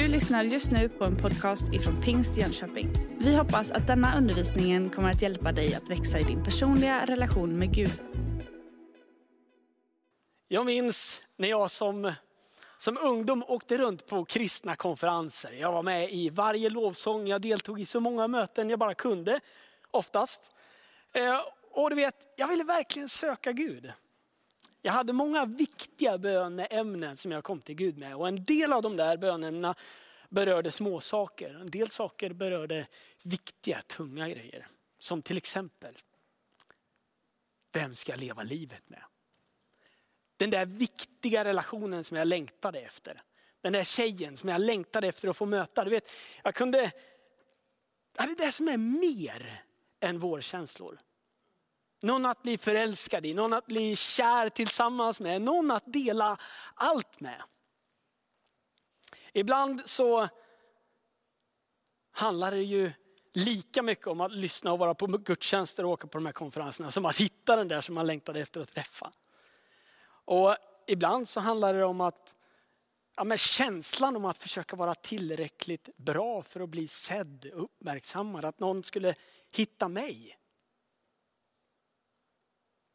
Du lyssnar just nu på en podcast ifrån Pingst Jönköping. Vi hoppas att denna undervisning kommer att hjälpa dig att växa i din personliga relation med Gud. Jag minns när jag som, som ungdom åkte runt på kristna konferenser. Jag var med i varje lovsång, jag deltog i så många möten jag bara kunde, oftast. Eh, och du vet, jag ville verkligen söka Gud. Jag hade många viktiga böneämnen som jag kom till Gud med. Och en del av de där böneämnena berörde småsaker. En del saker berörde viktiga, tunga grejer. Som till exempel, vem ska jag leva livet med? Den där viktiga relationen som jag längtade efter. Den där tjejen som jag längtade efter att få möta. Du vet, jag kunde, det är det som är mer än vårkänslor. Någon att bli förälskad i, någon att bli kär tillsammans med, någon att dela allt med. Ibland så handlar det ju lika mycket om att lyssna och vara på gudstjänster och åka på de här konferenserna som att hitta den där som man längtade efter att träffa. Och ibland så handlar det om att ja, men känslan om att försöka vara tillräckligt bra för att bli sedd, uppmärksammad, att någon skulle hitta mig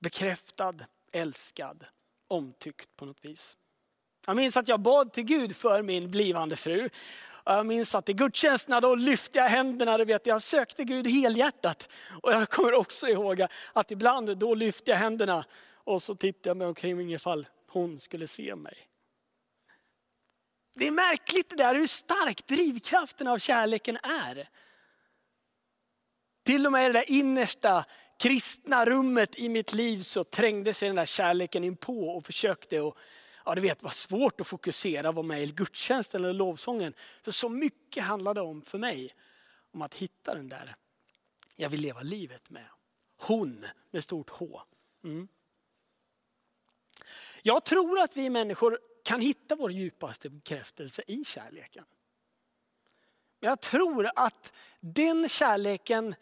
bekräftad, älskad, omtyckt på något vis. Jag minns att jag bad till Gud för min blivande fru. Jag minns att i gudstjänsterna då lyfte jag händerna, du vet, jag sökte Gud helhjärtat. Och jag kommer också ihåg att ibland då lyfte jag händerna och så tittade jag mig omkring ifall hon skulle se mig. Det är märkligt det där hur stark drivkraften av kärleken är. Till och med i det där innersta kristna rummet i mitt liv så trängde sig den där kärleken in på och försökte och ja, du vet, var svårt att fokusera, vara med i gudstjänsten eller lovsången. För så mycket handlade om för mig om att hitta den där jag vill leva livet med. Hon med stort H. Mm. Jag tror att vi människor kan hitta vår djupaste bekräftelse i kärleken. Jag tror att den kärleken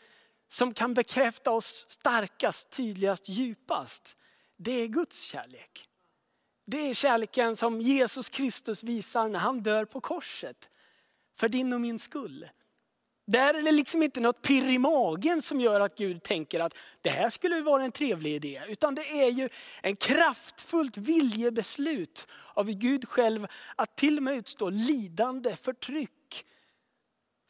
som kan bekräfta oss starkast, tydligast, djupast, det är Guds kärlek. Det är kärleken som Jesus Kristus visar när han dör på korset. För din och min skull. Där är det liksom inte något pirr i magen som gör att Gud tänker att det här skulle vara en trevlig idé. Utan det är ju en kraftfullt viljebeslut av Gud själv att till och med utstå lidande, förtryck.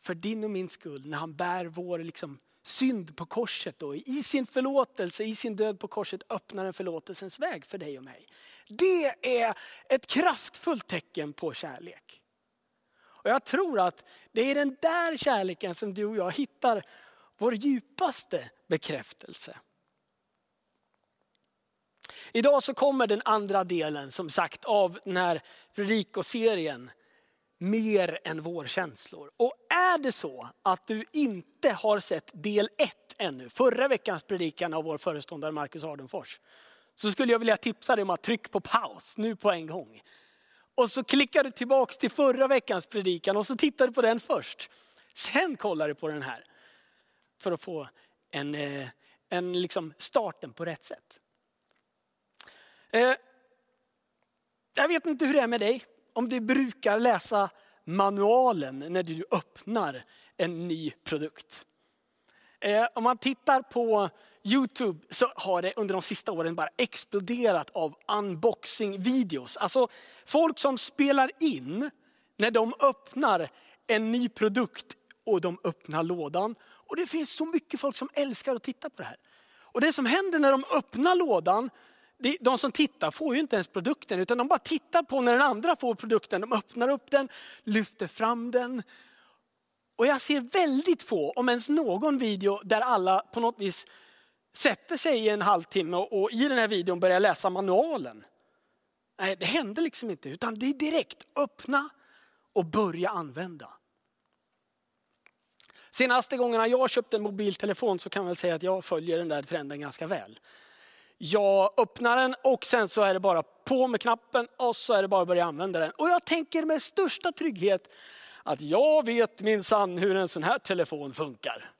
För din och min skull när han bär vår liksom synd på korset och i sin förlåtelse, i sin död på korset öppnar en förlåtelsens väg för dig och mig. Det är ett kraftfullt tecken på kärlek. Och jag tror att det är den där kärleken som du och jag hittar vår djupaste bekräftelse. Idag så kommer den andra delen som sagt av den här predikoserien mer än vårkänslor. Och är det så att du inte har sett del 1 ännu, förra veckans predikan av vår föreståndare Marcus Ardenfors, så skulle jag vilja tipsa dig om att trycka på paus nu på en gång. Och så klickar du tillbaks till förra veckans predikan och så tittar du på den först. Sen kollar du på den här. För att få en, eh, en liksom starten på rätt sätt. Eh, jag vet inte hur det är med dig om du brukar läsa manualen när du öppnar en ny produkt. Eh, om man tittar på Youtube så har det under de sista åren bara exploderat av unboxing-videos. Alltså folk som spelar in när de öppnar en ny produkt och de öppnar lådan. Och det finns så mycket folk som älskar att titta på det här. Och det som händer när de öppnar lådan de som tittar får ju inte ens produkten utan de bara tittar på när den andra får produkten. De öppnar upp den, lyfter fram den. Och jag ser väldigt få, om ens någon video där alla på något vis sätter sig i en halvtimme och, i den här videon börjar läsa manualen. Nej, det händer liksom inte utan det är direkt öppna och börja använda. Senaste gångerna jag köpte en mobiltelefon så kan jag väl säga att jag följer den där trenden ganska väl. Jag öppnar den och sen så är det bara på med knappen och så är det bara att börja använda den. Och jag tänker med största trygghet att jag vet minsann hur en sån här telefon funkar.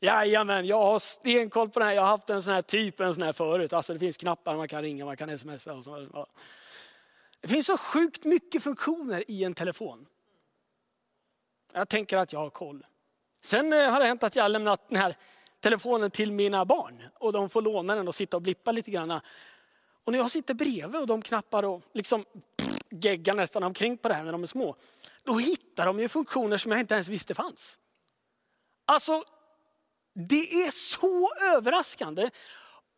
Jajamän, jag har stenkoll på den här. Jag har haft en sån här typ, en sån här förut. Alltså det finns knappar, man kan ringa, man kan smsa. Och så. Det finns så sjukt mycket funktioner i en telefon. Jag tänker att jag har koll. Sen eh, har det hänt att jag har lämnat den här telefonen till mina barn och de får låna den och sitta och blippa lite grann. Och när jag sitter bredvid och de knappar och liksom geggar nästan omkring på det här när de är små. Då hittar de ju funktioner som jag inte ens visste fanns. Alltså, det är så överraskande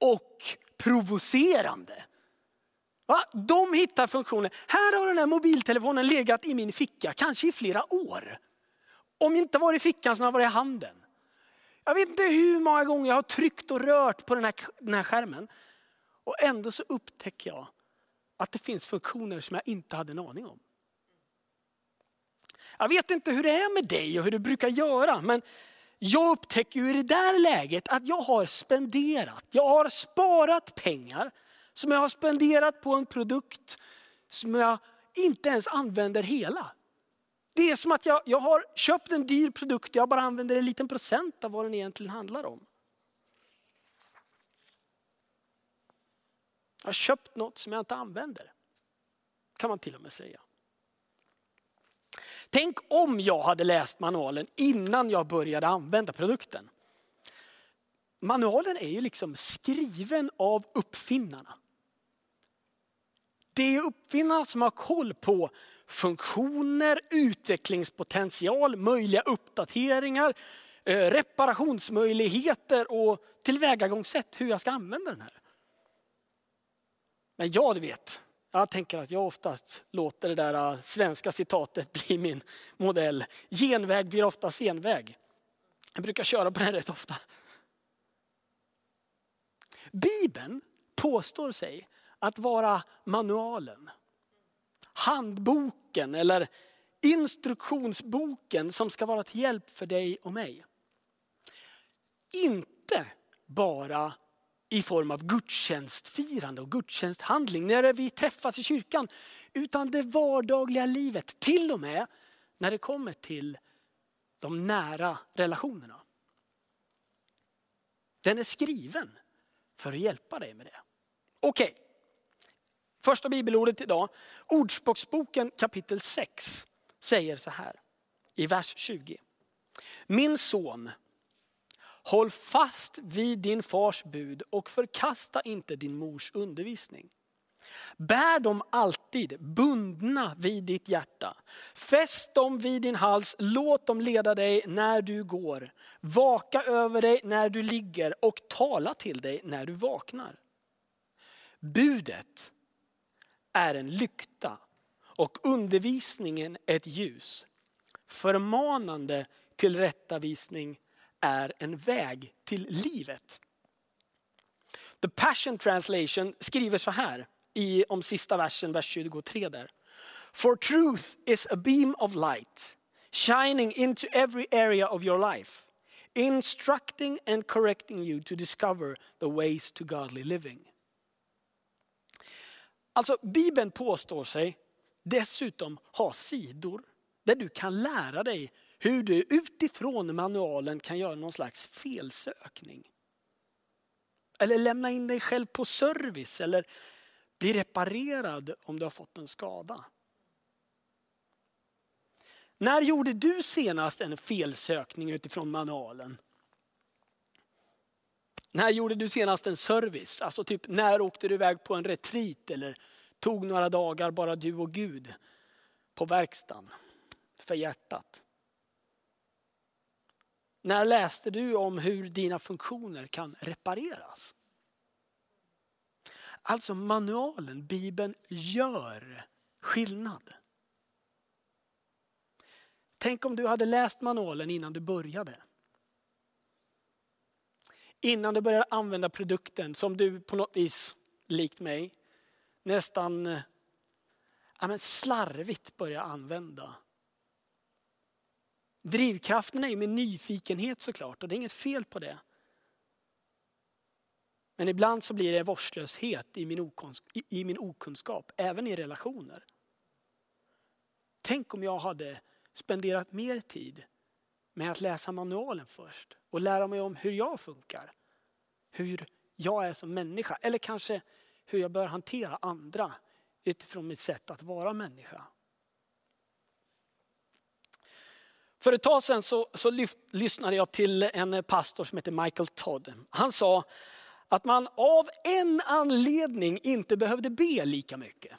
och provocerande. Va? De hittar funktioner. Här har den här mobiltelefonen legat i min ficka, kanske i flera år. Om inte var i fickan så har den varit i handen. Jag vet inte hur många gånger jag har tryckt och rört på den här, den här skärmen. Och ändå så upptäcker jag att det finns funktioner som jag inte hade en aning om. Jag vet inte hur det är med dig och hur du brukar göra, men jag upptäcker ju i det där läget att jag har spenderat, jag har sparat pengar som jag har spenderat på en produkt som jag inte ens använder hela. Det är som att jag, jag har köpt en dyr produkt, jag bara använder en liten procent av vad den egentligen handlar om. Jag har köpt något som jag inte använder. Kan man till och med säga. Tänk om jag hade läst manualen innan jag började använda produkten. Manualen är ju liksom skriven av uppfinnarna. Det är uppfinnarna som har koll på funktioner, utvecklingspotential, möjliga uppdateringar, eh, reparationsmöjligheter och tillvägagångssätt hur jag ska använda den här. Men jag du vet, jag tänker att jag oftast låter det där eh, svenska citatet bli min modell. Genväg blir ofta senväg. Jag brukar köra på den rätt ofta. Bibeln påstår sig att vara manualen. Handboken eller instruktionsboken som ska vara till hjälp för dig och mig. Inte bara i form av gudstjänstfirande och gudstjänsthandling när vi träffas i kyrkan. Utan det vardagliga livet, till och med när det kommer till de nära relationerna. Den är skriven för att hjälpa dig med det. Okej, okay första bibelordet idag. Ordspråksboken kapitel 6 säger så här i vers 20. Min son, Håll fast vid din fars bud och förkasta inte din mors undervisning. Bär dem alltid bundna vid ditt hjärta. Fäst dem vid din hals, låt dem leda dig när du går. Vaka över dig när du ligger och tala till dig när du vaknar. Budet är en lykta och undervisningen ett ljus. Förmanande till rättavisning är en väg till livet. The Passion Translation skriver så här i, om sista versen, vers 23 där. For truth is a beam of light shining into every area of your life instructing and correcting you to discover the ways to godly living. Alltså Bibeln påstår sig dessutom ha sidor där du kan lära dig hur du utifrån manualen kan göra någon slags felsökning. Eller lämna in dig själv på service eller bli reparerad om du har fått en skada. När gjorde du senast en felsökning utifrån manualen? När gjorde du senast en service? Alltså typ när åkte du iväg på en retreat eller tog några dagar bara du och Gud på verkstaden för hjärtat? När läste du om hur dina funktioner kan repareras? Alltså manualen, Bibeln, gör skillnad. Tänk om du hade läst manualen innan du började. Innan du började använda produkten som du på något vis, likt mig, nästan eh, ja, men slarvigt börjar använda. Drivkraften är ju med nyfikenhet såklart och det är inget fel på det. Men ibland så blir det vårdslöshet i min, okunskap, i min okunskap, även i relationer. Tänk om jag hade spenderat mer tid med att läsa manualen först och lära mig om hur jag funkar. Hur jag är som människa eller kanske hur jag bör hantera andra utifrån mitt sätt att vara människa. För ett tag sedan så, så lyft, lyssnade jag till en pastor som heter Michael Todd. Han sa att man av en anledning inte behövde be lika mycket.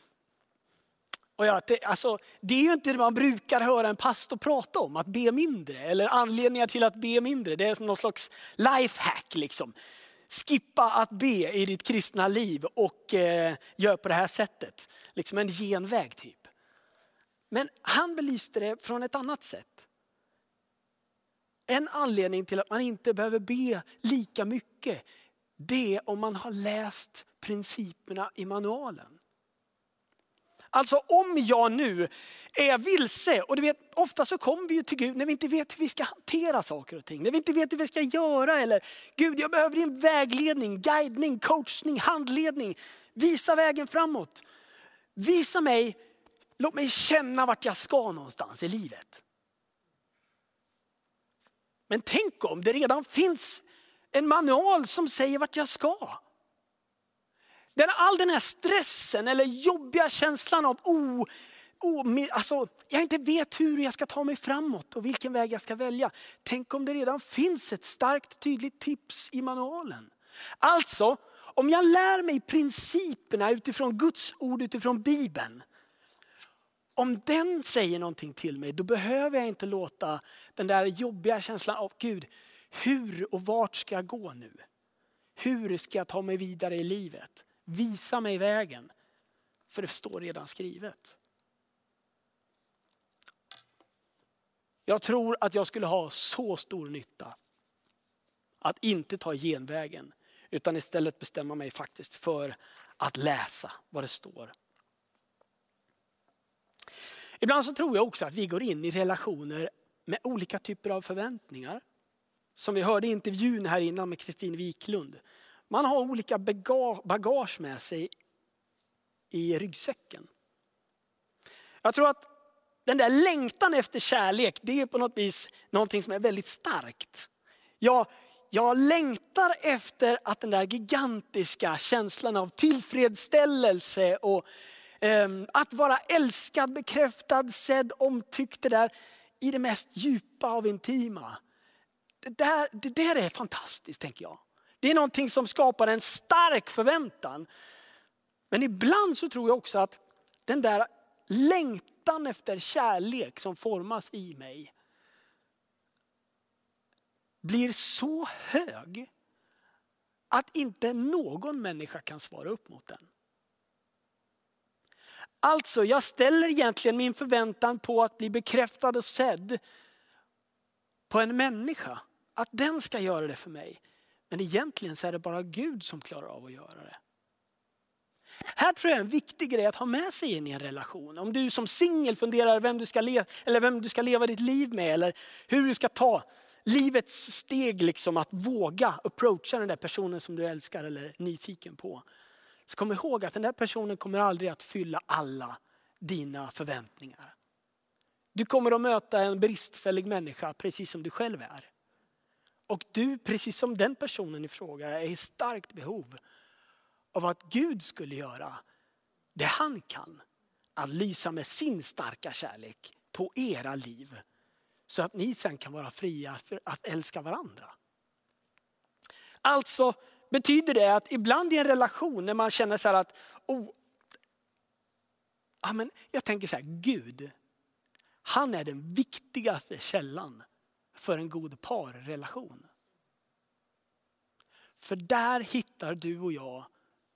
Och ja, det, alltså, det är ju inte det man brukar höra en pastor prata om, att be mindre. Eller anledningar till att be mindre. Det är någon slags lifehack. Liksom. Skippa att be i ditt kristna liv och eh, gör på det här sättet. Liksom en genväg typ. Men han belyste det från ett annat sätt. En anledning till att man inte behöver be lika mycket, det är om man har läst principerna i manualen. Alltså om jag nu är vilse, och du vet, ofta så kommer vi ju till Gud när vi inte vet hur vi ska hantera saker och ting. När vi inte vet hur vi ska göra eller Gud jag behöver din vägledning, guidning, coachning, handledning. Visa vägen framåt. Visa mig, låt mig känna vart jag ska någonstans i livet. Men tänk om det redan finns en manual som säger vart jag ska. Den, all den här stressen eller jobbiga känslan av oh, oh, alltså, jag inte vet hur jag ska ta mig framåt och vilken väg jag ska välja. Tänk om det redan finns ett starkt tydligt tips i manualen. Alltså, om jag lär mig principerna utifrån Guds ord, utifrån Bibeln. Om den säger någonting till mig, då behöver jag inte låta den där jobbiga känslan av Gud, hur och vart ska jag gå nu? Hur ska jag ta mig vidare i livet? Visa mig vägen. För det står redan skrivet. Jag tror att jag skulle ha så stor nytta att inte ta genvägen utan istället bestämma mig faktiskt för att läsa vad det står. Ibland så tror jag också att vi går in i relationer med olika typer av förväntningar. Som vi hörde i intervjun här innan med Kristin Wiklund. Man har olika bagage med sig i ryggsäcken. Jag tror att den där längtan efter kärlek, det är på något vis någonting som är väldigt starkt. Jag, jag längtar efter att den där gigantiska känslan av tillfredsställelse och eh, att vara älskad, bekräftad, sedd, omtyckt, det där i det mest djupa av intima. Det där, det där är fantastiskt tänker jag. Det är någonting som skapar en stark förväntan. Men ibland så tror jag också att den där längtan efter kärlek som formas i mig blir så hög att inte någon människa kan svara upp mot den. Alltså, jag ställer egentligen min förväntan på att bli bekräftad och sedd på en människa. Att den ska göra det för mig. Men egentligen så är det bara Gud som klarar av att göra det. Här tror jag är en viktig grej att ha med sig in i en relation. Om du som singel funderar vem du, ska leva, eller vem du ska leva ditt liv med eller hur du ska ta livets steg liksom att våga approacha den där personen som du älskar eller är nyfiken på. Så kom ihåg att den där personen kommer aldrig att fylla alla dina förväntningar. Du kommer att möta en bristfällig människa precis som du själv är. Och du, precis som den personen i fråga, är i starkt behov av att Gud skulle göra det han kan. Att lysa med sin starka kärlek på era liv. Så att ni sen kan vara fria för att älska varandra. Alltså betyder det att ibland i en relation när man känner så att, oh, ja, men jag tänker så här, Gud, han är den viktigaste källan för en god parrelation. För där hittar du och jag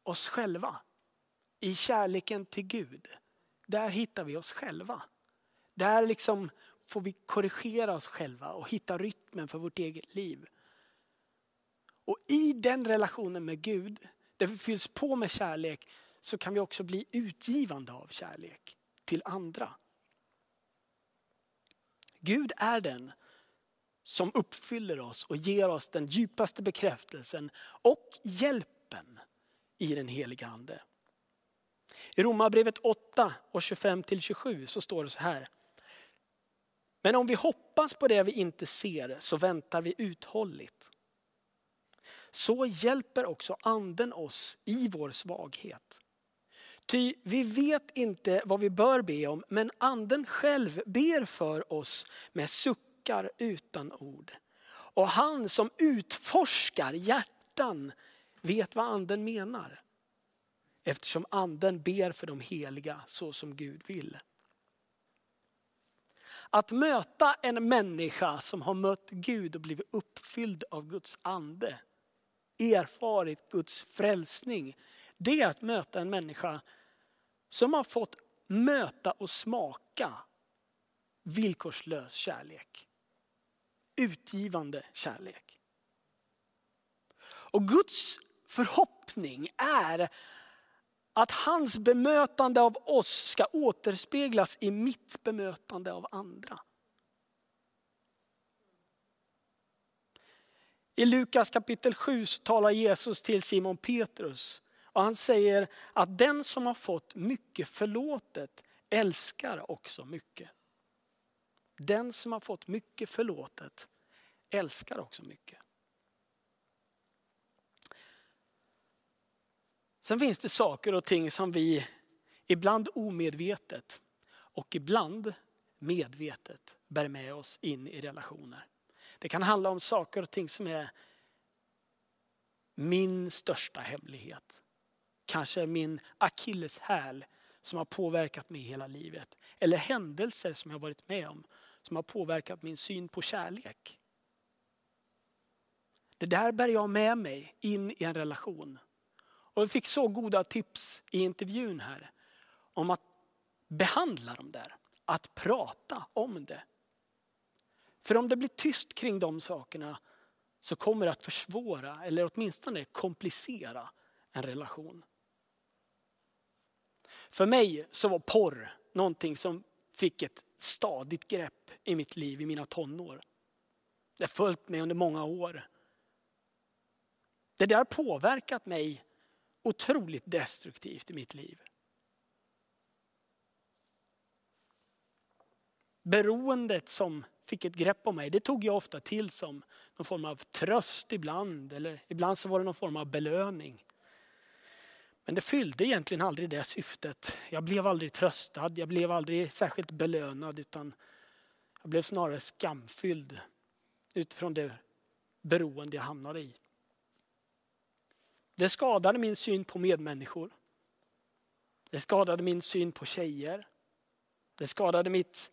oss själva. I kärleken till Gud. Där hittar vi oss själva. Där liksom får vi korrigera oss själva och hitta rytmen för vårt eget liv. Och i den relationen med Gud, där vi fylls på med kärlek, så kan vi också bli utgivande av kärlek till andra. Gud är den som uppfyller oss och ger oss den djupaste bekräftelsen och hjälpen i den heliga ande. I Romarbrevet 8 och 25-27 så står det så här. Men om vi hoppas på det vi inte ser så väntar vi uthålligt. Så hjälper också anden oss i vår svaghet. Ty vi vet inte vad vi bör be om men anden själv ber för oss med suck tolkar utan ord. Och han som utforskar hjärtan vet vad anden menar. Eftersom anden ber för de heliga så som Gud vill. Att möta en människa som har mött Gud och blivit uppfylld av Guds ande, erfarit Guds frälsning. Det är att möta en människa som har fått möta och smaka villkorslös kärlek. Utgivande kärlek. Och Guds förhoppning är att hans bemötande av oss ska återspeglas i mitt bemötande av andra. I Lukas kapitel 7 talar Jesus till Simon Petrus och han säger att den som har fått mycket förlåtet älskar också mycket. Den som har fått mycket förlåtet älskar också mycket. Sen finns det saker och ting som vi ibland omedvetet och ibland medvetet bär med oss in i relationer. Det kan handla om saker och ting som är min största hemlighet. Kanske min akilleshäl som har påverkat mig hela livet. Eller händelser som jag varit med om som har påverkat min syn på kärlek. Det där bär jag med mig in i en relation. Och vi fick så goda tips i intervjun här om att behandla dem där. Att prata om det. För om det blir tyst kring de sakerna så kommer det att försvåra eller åtminstone komplicera en relation. För mig så var porr någonting som fick ett stadigt grepp i mitt liv i mina tonår. Det har följt mig under många år. Det där har påverkat mig otroligt destruktivt i mitt liv. Beroendet som fick ett grepp om mig, det tog jag ofta till som någon form av tröst ibland. Eller ibland så var det någon form av belöning. Men det fyllde egentligen aldrig det syftet. Jag blev aldrig tröstad, jag blev aldrig särskilt belönad utan jag blev snarare skamfylld utifrån det beroende jag hamnade i. Det skadade min syn på medmänniskor. Det skadade min syn på tjejer. Det skadade mitt,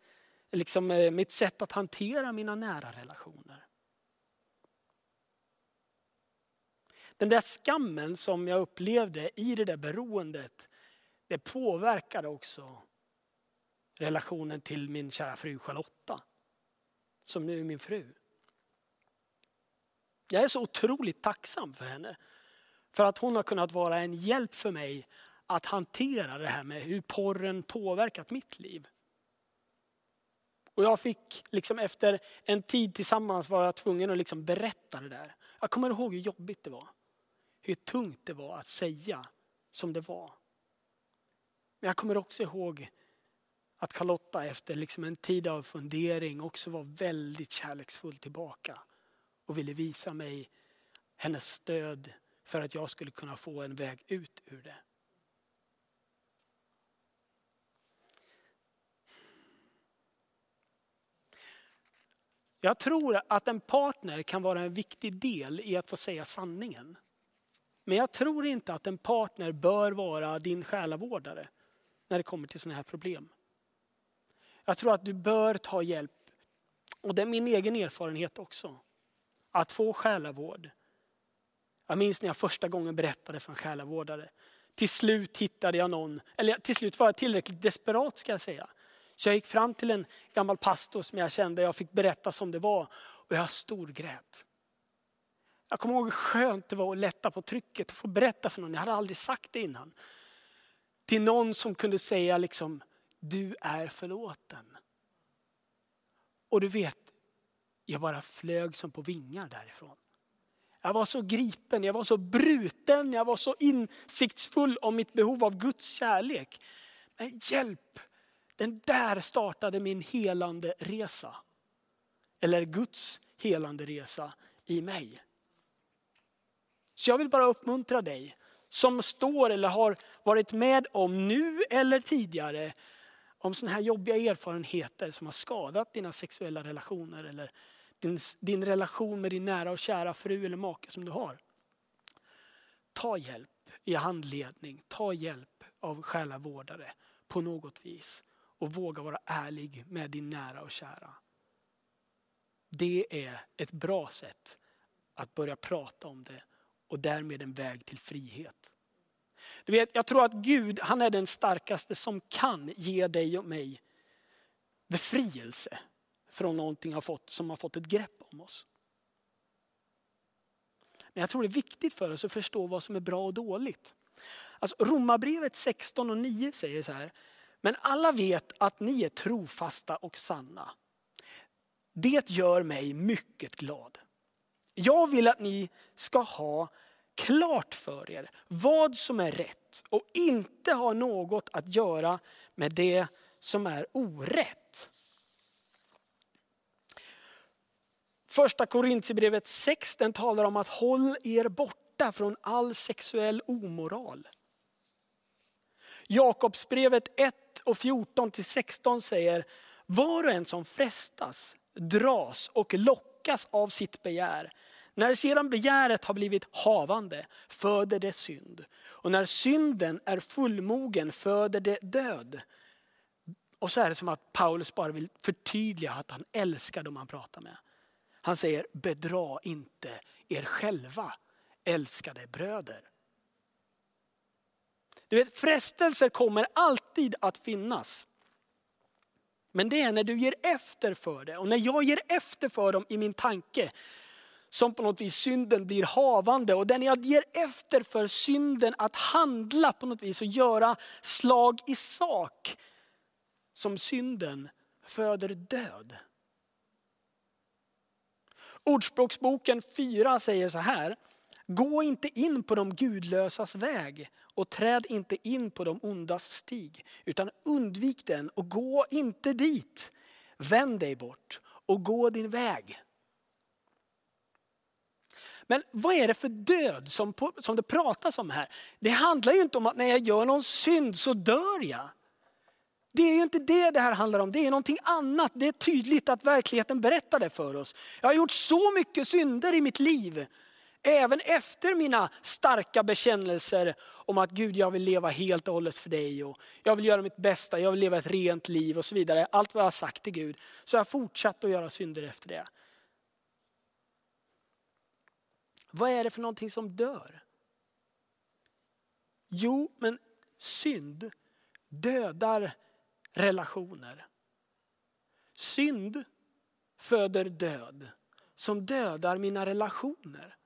liksom, eh, mitt sätt att hantera mina nära relationer. Den där skammen som jag upplevde i det där beroendet, det påverkade också relationen till min kära fru Charlotta. Som nu är min fru. Jag är så otroligt tacksam för henne. För att hon har kunnat vara en hjälp för mig att hantera det här med hur porren påverkat mitt liv. Och jag fick liksom efter en tid tillsammans vara tvungen att liksom berätta det där. Jag kommer ihåg hur jobbigt det var. Hur tungt det var att säga som det var. Men jag kommer också ihåg att Carlotta efter liksom en tid av fundering också var väldigt kärleksfull tillbaka. Och ville visa mig hennes stöd för att jag skulle kunna få en väg ut ur det. Jag tror att en partner kan vara en viktig del i att få säga sanningen. Men jag tror inte att en partner bör vara din själavårdare när det kommer till sådana här problem. Jag tror att du bör ta hjälp, och det är min egen erfarenhet också, att få själavård jag minns när jag första gången berättade för en själavårdare. Till slut hittade jag någon, eller till slut var jag tillräckligt desperat ska jag säga. Så jag gick fram till en gammal pastor som jag kände, jag fick berätta som det var och jag storgrät. Jag kommer ihåg hur skönt det var att lätta på trycket och få berätta för någon, jag hade aldrig sagt det innan. Till någon som kunde säga liksom, du är förlåten. Och du vet, jag bara flög som på vingar därifrån. Jag var så gripen, jag var så bruten, jag var så insiktsfull om mitt behov av Guds kärlek. Men hjälp, den där startade min helande resa. Eller Guds helande resa i mig. Så jag vill bara uppmuntra dig som står eller har varit med om nu eller tidigare om sådana här jobbiga erfarenheter som har skadat dina sexuella relationer eller din, din relation med din nära och kära fru eller make som du har. Ta hjälp i handledning, ta hjälp av själavårdare på något vis och våga vara ärlig med din nära och kära. Det är ett bra sätt att börja prata om det och därmed en väg till frihet. Du vet, jag tror att Gud han är den starkaste som kan ge dig och mig befrielse från någonting har fått, som har fått ett grepp om oss. Men jag tror det är viktigt för oss att förstå vad som är bra och dåligt. Alltså, Romarbrevet 16 och 9 säger så här. Men alla vet att ni är trofasta och sanna. Det gör mig mycket glad. Jag vill att ni ska ha klart för er vad som är rätt och inte ha något att göra med det som är orätt. Första Korintierbrevet 6 den talar om att håll er borta från all sexuell omoral. Jakobsbrevet 1 och 14 till 16 säger, var och en som frestas dras och lockas av sitt begär. När sedan begäret har blivit havande föder det synd. Och när synden är fullmogen föder det död. Och så är det som att Paulus bara vill förtydliga att han älskar dem han pratar med. Han säger, bedra inte er själva, älskade bröder. Du vet, frestelser kommer alltid att finnas. Men det är när du ger efter för det. Och när jag ger efter för dem i min tanke, som på något vis synden blir havande. Och den jag ger efter för synden att handla på något vis och göra slag i sak. Som synden föder död. Ordspråksboken 4 säger så här. Gå inte in på de gudlösas väg och träd inte in på de ondas stig. Utan undvik den och gå inte dit. Vänd dig bort och gå din väg. Men vad är det för död som, som det pratas om här? Det handlar ju inte om att när jag gör någon synd så dör jag. Det är ju inte det det här handlar om, det är någonting annat. Det är tydligt att verkligheten berättar det för oss. Jag har gjort så mycket synder i mitt liv. Även efter mina starka bekännelser om att Gud jag vill leva helt och hållet för dig och jag vill göra mitt bästa, jag vill leva ett rent liv och så vidare. Allt vad jag har sagt till Gud. Så jag har fortsatt att göra synder efter det. Vad är det för någonting som dör? Jo, men synd dödar relationer. Synd föder död som dödar mina relationer.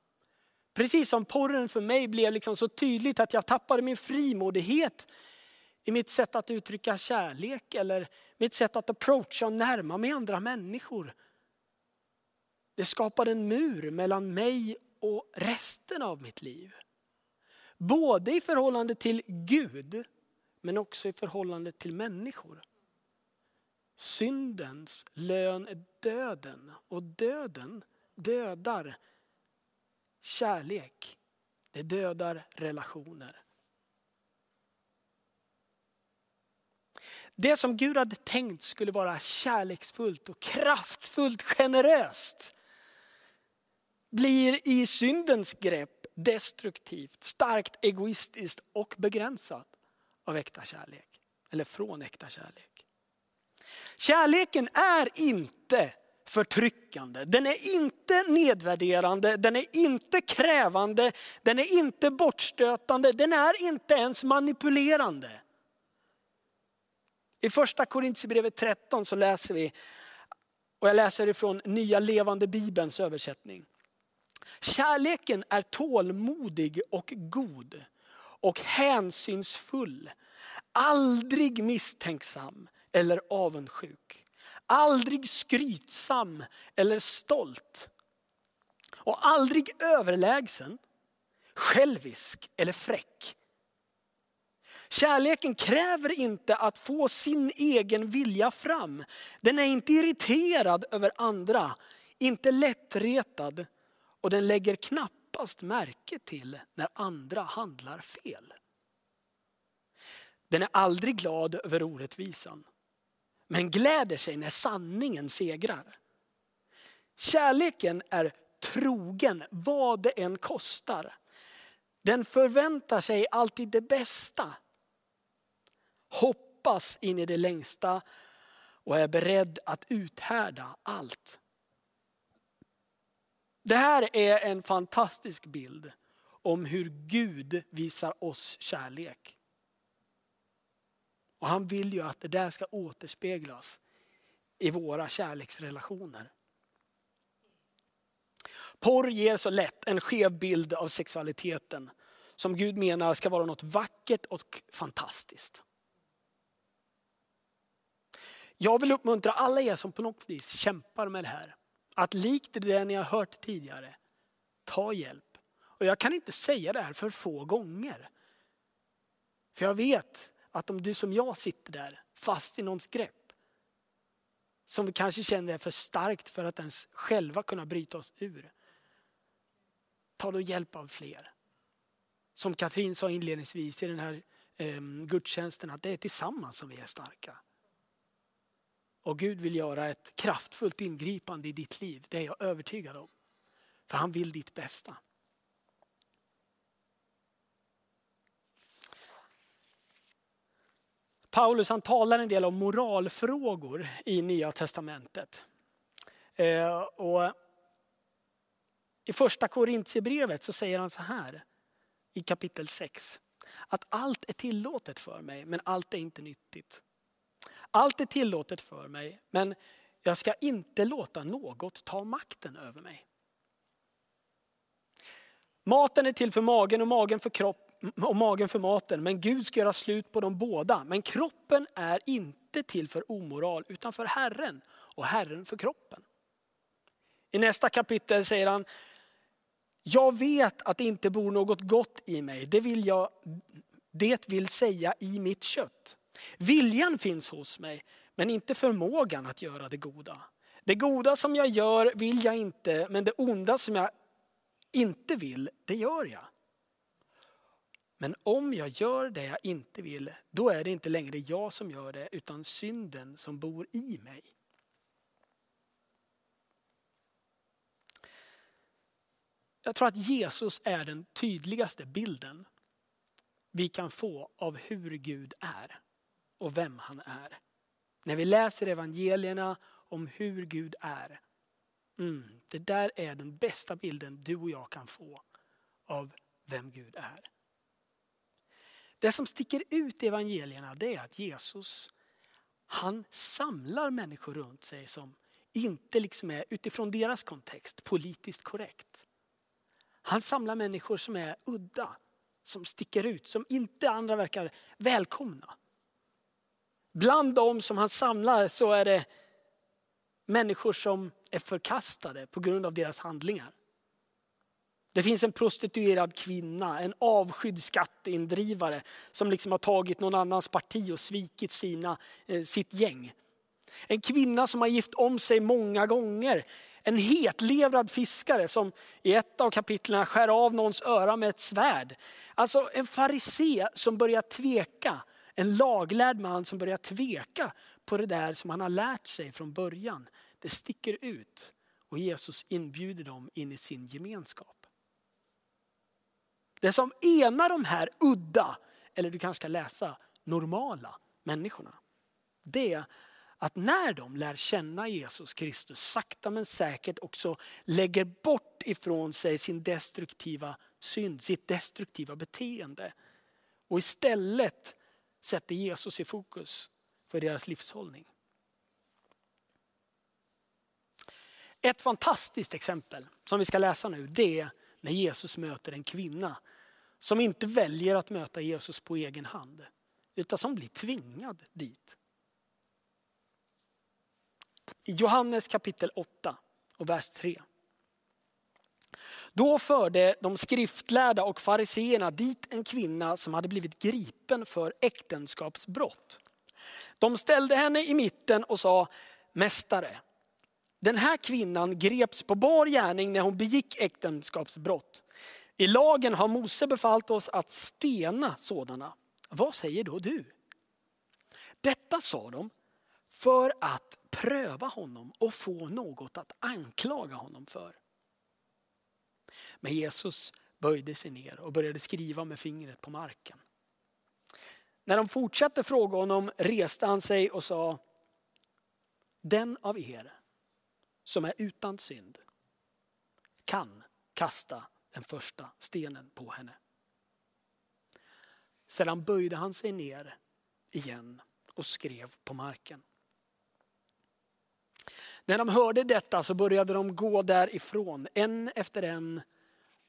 Precis som porren för mig blev liksom så tydligt att jag tappade min frimodighet i mitt sätt att uttrycka kärlek eller mitt sätt att approacha och närma mig andra människor. Det skapade en mur mellan mig och resten av mitt liv. Både i förhållande till Gud men också i förhållande till människor. Syndens lön är döden och döden dödar kärlek. Det dödar relationer. Det som Gud hade tänkt skulle vara kärleksfullt och kraftfullt generöst blir i syndens grepp destruktivt, starkt egoistiskt och begränsat av äkta kärlek. Eller från äkta kärlek. Kärleken är inte förtryckande, den är inte nedvärderande, den är inte krävande, den är inte bortstötande, den är inte ens manipulerande. I första Korintierbrevet 13 så läser vi, och jag läser ifrån nya levande bibelns översättning. Kärleken är tålmodig och god och hänsynsfull. Aldrig misstänksam eller avundsjuk. Aldrig skrytsam eller stolt. Och aldrig överlägsen, självisk eller fräck. Kärleken kräver inte att få sin egen vilja fram. Den är inte irriterad över andra, inte lättretad och den lägger knappast märke till när andra handlar fel. Den är aldrig glad över orättvisan, men gläder sig när sanningen segrar. Kärleken är trogen vad det än kostar. Den förväntar sig alltid det bästa. Hoppas in i det längsta och är beredd att uthärda allt. Det här är en fantastisk bild om hur Gud visar oss kärlek. Och han vill ju att det där ska återspeglas i våra kärleksrelationer. Porr ger så lätt en skev bild av sexualiteten som Gud menar ska vara något vackert och fantastiskt. Jag vill uppmuntra alla er som på något vis kämpar med det här. Att likt det ni har hört tidigare, ta hjälp. Och jag kan inte säga det här för få gånger. För jag vet att om du som jag sitter där fast i någons grepp, som vi kanske känner är för starkt för att ens själva kunna bryta oss ur. Ta då hjälp av fler. Som Katrin sa inledningsvis i den här eh, gudstjänsten, att det är tillsammans som vi är starka. Och Gud vill göra ett kraftfullt ingripande i ditt liv, det är jag övertygad om. För han vill ditt bästa. Paulus han talar en del om moralfrågor i Nya Testamentet. Eh, och I första Korintierbrevet så säger han så här i kapitel 6. Att allt är tillåtet för mig men allt är inte nyttigt. Allt är tillåtet för mig men jag ska inte låta något ta makten över mig. Maten är till för magen och magen för kropp och magen för maten, men Gud ska göra slut på dem båda. Men kroppen är inte till för omoral utan för Herren och Herren för kroppen. I nästa kapitel säger han, jag vet att det inte bor något gott i mig, det vill, jag, det vill säga i mitt kött. Viljan finns hos mig, men inte förmågan att göra det goda. Det goda som jag gör vill jag inte, men det onda som jag inte vill, det gör jag. Men om jag gör det jag inte vill, då är det inte längre jag som gör det, utan synden som bor i mig. Jag tror att Jesus är den tydligaste bilden vi kan få av hur Gud är och vem han är. När vi läser evangelierna om hur Gud är. Mm, det där är den bästa bilden du och jag kan få av vem Gud är. Det som sticker ut i evangelierna det är att Jesus han samlar människor runt sig som inte liksom är utifrån deras kontext politiskt korrekt. Han samlar människor som är udda, som sticker ut, som inte andra verkar välkomna. Bland dem som han samlar så är det människor som är förkastade på grund av deras handlingar. Det finns en prostituerad kvinna, en avskydd skatteindrivare som liksom har tagit någon annans parti och svikit sina, eh, sitt gäng. En kvinna som har gift om sig många gånger. En hetlevrad fiskare som i ett av kapitlen skär av någons öra med ett svärd. Alltså en farisé som börjar tveka. En laglärd man som börjar tveka på det där som han har lärt sig från början. Det sticker ut och Jesus inbjuder dem in i sin gemenskap. Det som enar de här udda, eller du kanske ska läsa normala människorna. Det är att när de lär känna Jesus Kristus sakta men säkert också lägger bort ifrån sig sin destruktiva synd, sitt destruktiva beteende. Och istället sätter Jesus i fokus för deras livshållning. Ett fantastiskt exempel som vi ska läsa nu det är när Jesus möter en kvinna som inte väljer att möta Jesus på egen hand, utan som blir tvingad dit. I Johannes kapitel 8 och vers 3. Då förde de skriftlärda och fariseerna dit en kvinna som hade blivit gripen för äktenskapsbrott. De ställde henne i mitten och sa, Mästare, den här kvinnan greps på bar gärning när hon begick äktenskapsbrott. I lagen har Mose befallt oss att stena sådana. Vad säger då du? Detta sa de för att pröva honom och få något att anklaga honom för. Men Jesus böjde sig ner och började skriva med fingret på marken. När de fortsatte fråga honom reste han sig och sa, den av er som är utan synd kan kasta den första stenen på henne. Sedan böjde han sig ner igen och skrev på marken. När de hörde detta så började de gå därifrån, en efter en,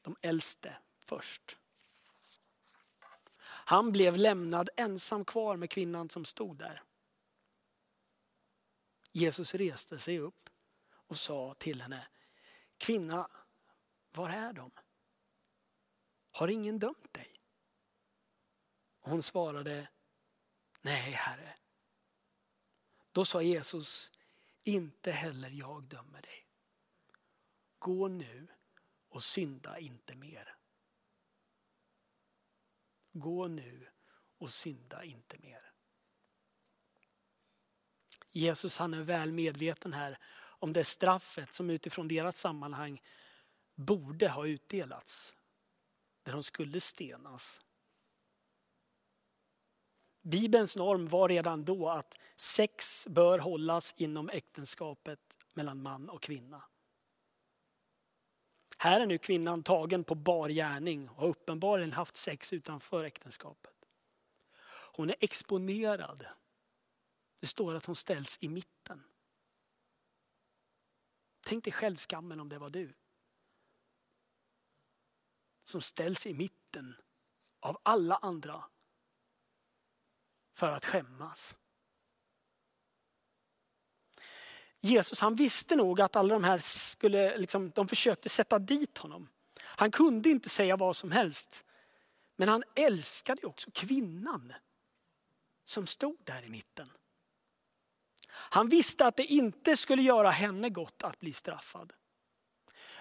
de äldste först. Han blev lämnad ensam kvar med kvinnan som stod där. Jesus reste sig upp och sa till henne, kvinna, var är de? Har ingen dömt dig? Hon svarade, nej herre. Då sa Jesus, inte heller jag dömer dig. Gå nu och synda inte mer. Gå nu och synda inte mer. Jesus han är väl medveten här om det straffet som utifrån deras sammanhang borde ha utdelats. Där de skulle stenas. Bibelns norm var redan då att sex bör hållas inom äktenskapet mellan man och kvinna. Här är nu kvinnan tagen på bar gärning och har uppenbarligen haft sex utanför äktenskapet. Hon är exponerad. Det står att hon ställs i mitten. Tänk dig själv skammen om det var du. Som ställs i mitten av alla andra för att skämmas. Jesus han visste nog att alla de här skulle, liksom, de försökte sätta dit honom. Han kunde inte säga vad som helst. Men han älskade också kvinnan som stod där i mitten. Han visste att det inte skulle göra henne gott att bli straffad.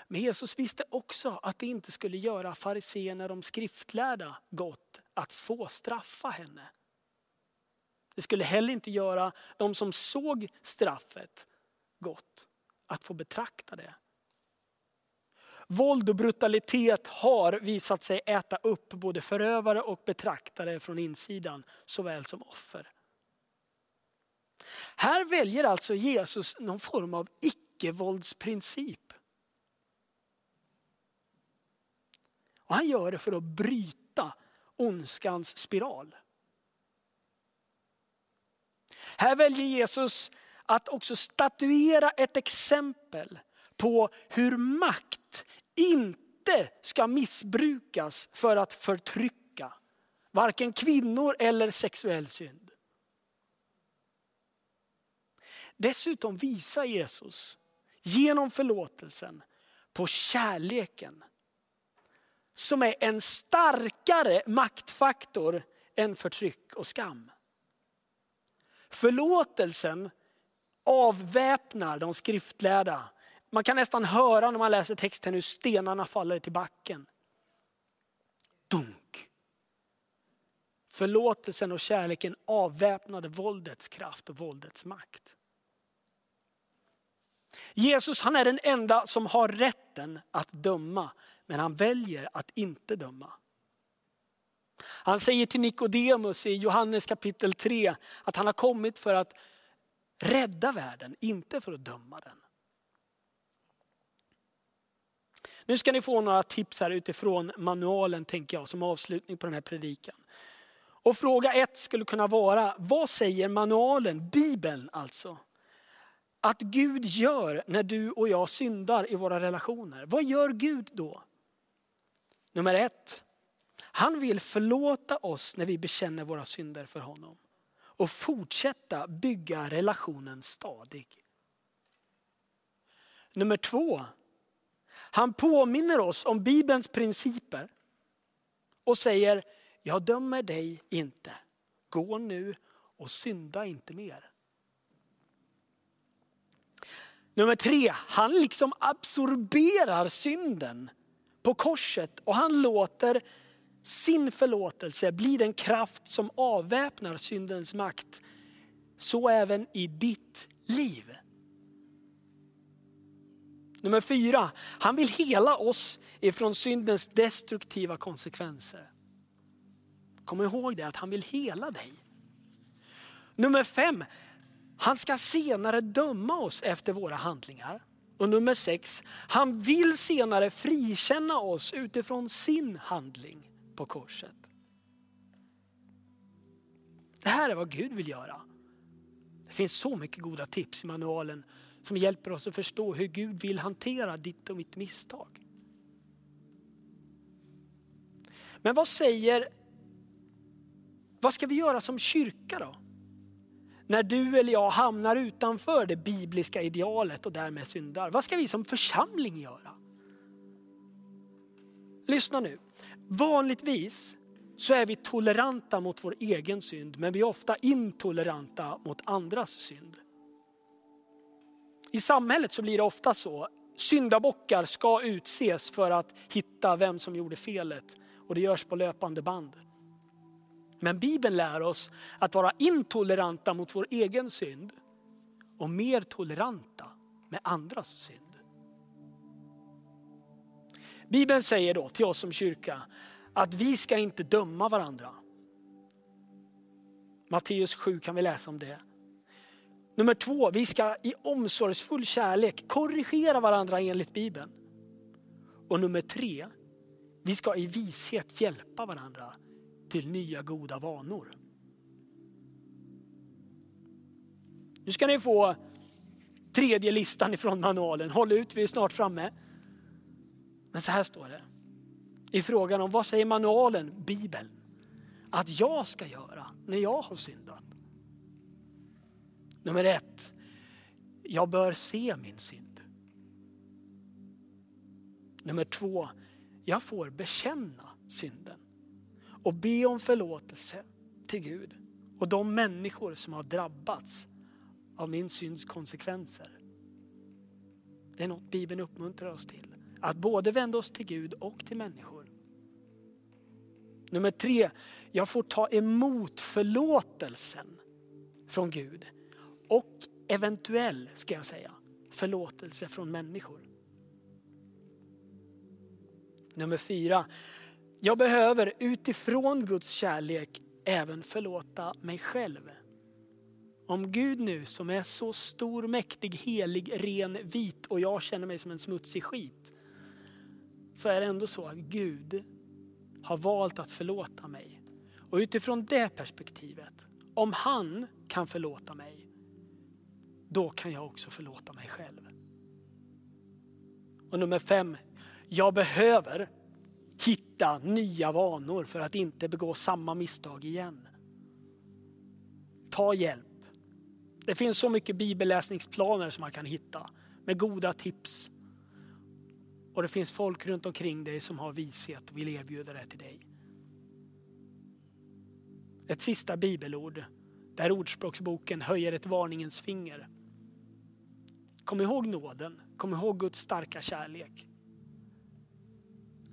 Men Jesus visste också att det inte skulle göra fariséerna, de skriftlärda, gott att få straffa henne. Det skulle heller inte göra de som såg straffet gott att få betrakta det. Våld och brutalitet har visat sig äta upp både förövare och betraktare från insidan såväl som offer. Här väljer alltså Jesus någon form av icke-våldsprincip. Och han gör det för att bryta ondskans spiral. Här väljer Jesus att också statuera ett exempel på hur makt inte ska missbrukas för att förtrycka varken kvinnor eller sexuell synd. Dessutom visar Jesus genom förlåtelsen på kärleken som är en starkare maktfaktor än förtryck och skam. Förlåtelsen avväpnar de skriftlärda. Man kan nästan höra när man läser texten hur stenarna faller till backen. Dunk. Förlåtelsen och kärleken avväpnade våldets kraft och våldets makt. Jesus han är den enda som har rätten att döma, men han väljer att inte döma. Han säger till Nikodemus i Johannes kapitel 3 att han har kommit för att rädda världen, inte för att döma den. Nu ska ni få några tips här utifrån manualen tänker jag som avslutning på den här predikan. Och fråga ett skulle kunna vara, vad säger manualen, Bibeln alltså? Att Gud gör när du och jag syndar i våra relationer. Vad gör Gud då? Nummer ett, han vill förlåta oss när vi bekänner våra synder för honom. Och fortsätta bygga relationen stadig. Nummer två, han påminner oss om Bibelns principer. Och säger, jag dömer dig inte. Gå nu och synda inte mer. Nummer tre, han liksom absorberar synden på korset och han låter sin förlåtelse blir den kraft som avväpnar syndens makt så även i ditt liv. Nummer fyra, han vill hela oss ifrån syndens destruktiva konsekvenser. Kom ihåg det, att han vill hela dig. Nummer fem, han ska senare döma oss efter våra handlingar. Och nummer sex, han vill senare frikänna oss utifrån sin handling på korset. Det här är vad Gud vill göra. Det finns så mycket goda tips i manualen som hjälper oss att förstå hur Gud vill hantera ditt och mitt misstag. Men vad säger, vad ska vi göra som kyrka då? När du eller jag hamnar utanför det bibliska idealet och därmed syndar. Vad ska vi som församling göra? Lyssna nu. Vanligtvis så är vi toleranta mot vår egen synd, men vi är ofta intoleranta mot andras synd. I samhället så blir det ofta så. Syndabockar ska utses för att hitta vem som gjorde felet och det görs på löpande band. Men Bibeln lär oss att vara intoleranta mot vår egen synd och mer toleranta med andras synd. Bibeln säger då till oss som kyrka att vi ska inte döma varandra. Matteus 7 kan vi läsa om det. Nummer två, vi ska i omsorgsfull kärlek korrigera varandra enligt Bibeln. Och nummer tre, vi ska i vishet hjälpa varandra till nya goda vanor. Nu ska ni få tredje listan ifrån manualen. Håll ut, vi är snart framme. Men så här står det. I frågan om vad säger manualen, Bibeln, att jag ska göra när jag har syndat. Nummer ett, jag bör se min synd. Nummer två, jag får bekänna synden och be om förlåtelse till Gud och de människor som har drabbats av min synds konsekvenser. Det är något Bibeln uppmuntrar oss till. Att både vända oss till Gud och till människor. Nummer tre, jag får ta emot förlåtelsen från Gud. Och eventuell, ska jag säga, förlåtelse från människor. Nummer fyra, jag behöver utifrån Guds kärlek även förlåta mig själv. Om Gud nu som är så stor, mäktig, helig, ren, vit och jag känner mig som en smutsig skit. Så är det ändå så att Gud har valt att förlåta mig. Och utifrån det perspektivet, om han kan förlåta mig, då kan jag också förlåta mig själv. Och nummer fem, jag behöver hitta nya vanor för att inte begå samma misstag igen. Ta hjälp. Det finns så mycket bibelläsningsplaner som man kan hitta med goda tips. Och det finns folk runt omkring dig som har vishet och vill erbjuda det till dig. Ett sista bibelord där Ordspråksboken höjer ett varningens finger. Kom ihåg nåden, kom ihåg Guds starka kärlek.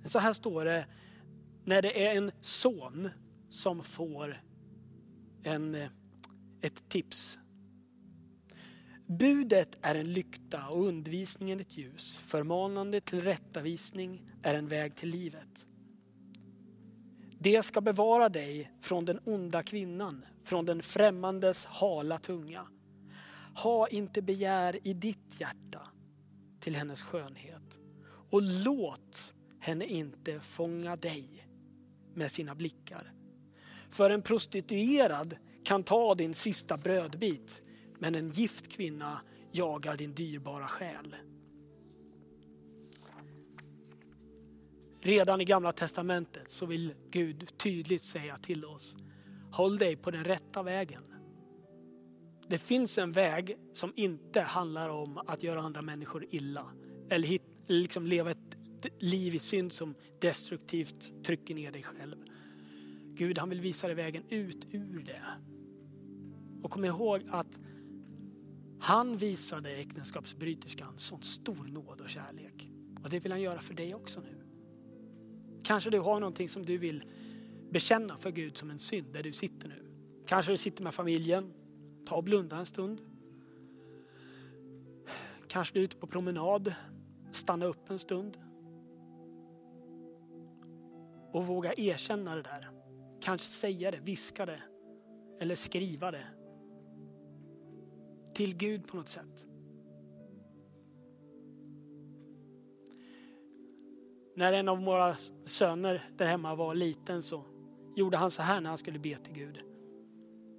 Så här står det när det är en son som får en, eh, ett tips. Budet är en lykta och undervisningen ett ljus. Förmanande till rättavisning är en väg till livet. Det ska bevara dig från den onda kvinnan, från den främmandes hala tunga. Ha inte begär i ditt hjärta till hennes skönhet och låt henne inte fånga dig med sina blickar. För en prostituerad kan ta din sista brödbit men en gift kvinna jagar din dyrbara själ. Redan i gamla testamentet så vill Gud tydligt säga till oss, håll dig på den rätta vägen. Det finns en väg som inte handlar om att göra andra människor illa eller hit, liksom leva ett liv i synd som destruktivt trycker ner dig själv. Gud han vill visa dig vägen ut ur det. Och kom ihåg att han visade äktenskapsbryterskan sån stor nåd och kärlek. Och det vill han göra för dig också nu. Kanske du har någonting som du vill bekänna för Gud som en synd där du sitter nu. Kanske du sitter med familjen, Ta och blunda en stund. Kanske du är ute på promenad. Stanna upp en stund. Och våga erkänna det där. Kanske säga det, viska det. Eller skriva det. Till Gud på något sätt. När en av våra söner där hemma var liten så gjorde han så här när han skulle be till Gud.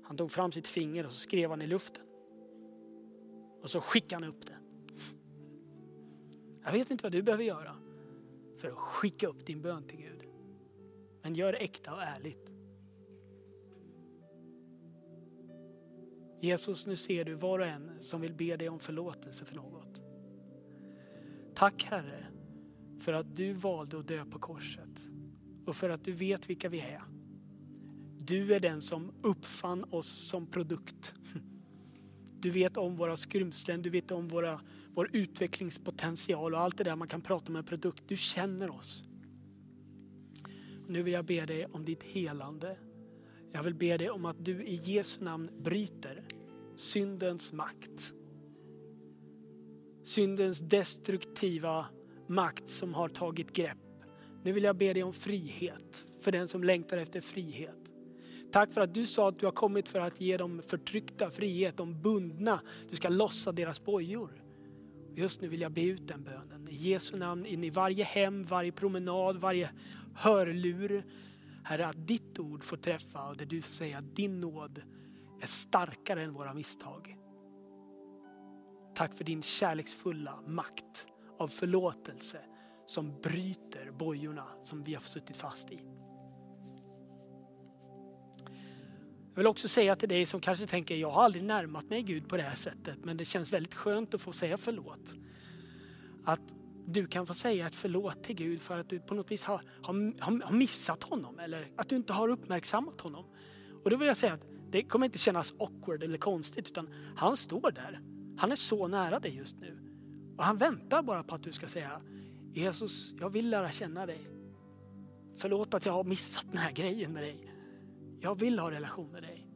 Han tog fram sitt finger och så skrev han i luften. Och så skickade han upp det. Jag vet inte vad du behöver göra för att skicka upp din bön till Gud. Men gör det äkta och ärligt. Jesus, nu ser du var och en som vill be dig om förlåtelse för något. Tack Herre för att du valde att dö på korset och för att du vet vilka vi är. Du är den som uppfann oss som produkt. Du vet om våra skrymslen, du vet om våra, vår utvecklingspotential och allt det där man kan prata om en produkt. Du känner oss. Nu vill jag be dig om ditt helande. Jag vill be dig om att du i Jesu namn bryter syndens makt. Syndens destruktiva makt som har tagit grepp. Nu vill jag be dig om frihet för den som längtar efter frihet. Tack för att du sa att du har kommit för att ge de förtryckta frihet, de bundna. Du ska lossa deras bojor. Just nu vill jag be ut den bönen. I Jesu namn in i varje hem, varje promenad, varje hörlur. Herre, att ditt ord får träffa och det du säger att din nåd är starkare än våra misstag. Tack för din kärleksfulla makt av förlåtelse som bryter bojorna som vi har suttit fast i. Jag vill också säga till dig som kanske tänker, jag har aldrig närmat mig Gud på det här sättet, men det känns väldigt skönt att få säga förlåt. Att du kan få säga ett förlåt till Gud för att du på något vis har, har, har missat honom eller att du inte har uppmärksammat honom. Och då vill jag säga att det kommer inte kännas awkward eller konstigt utan han står där. Han är så nära dig just nu. Och han väntar bara på att du ska säga Jesus, jag vill lära känna dig. Förlåt att jag har missat den här grejen med dig. Jag vill ha relation med dig.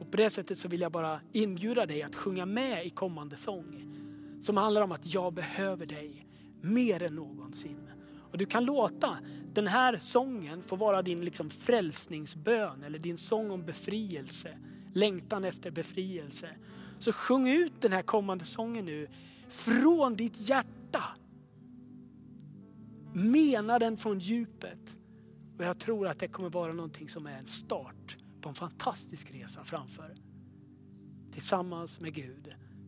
Och på det sättet så vill jag bara inbjuda dig att sjunga med i kommande sång. Som handlar om att jag behöver dig mer än någonsin. Och du kan låta den här sången få vara din liksom frälsningsbön eller din sång om befrielse. Längtan efter befrielse. Så sjung ut den här kommande sången nu från ditt hjärta. Mena den från djupet. Och jag tror att det kommer vara någonting som är en start på en fantastisk resa framför. Tillsammans med Gud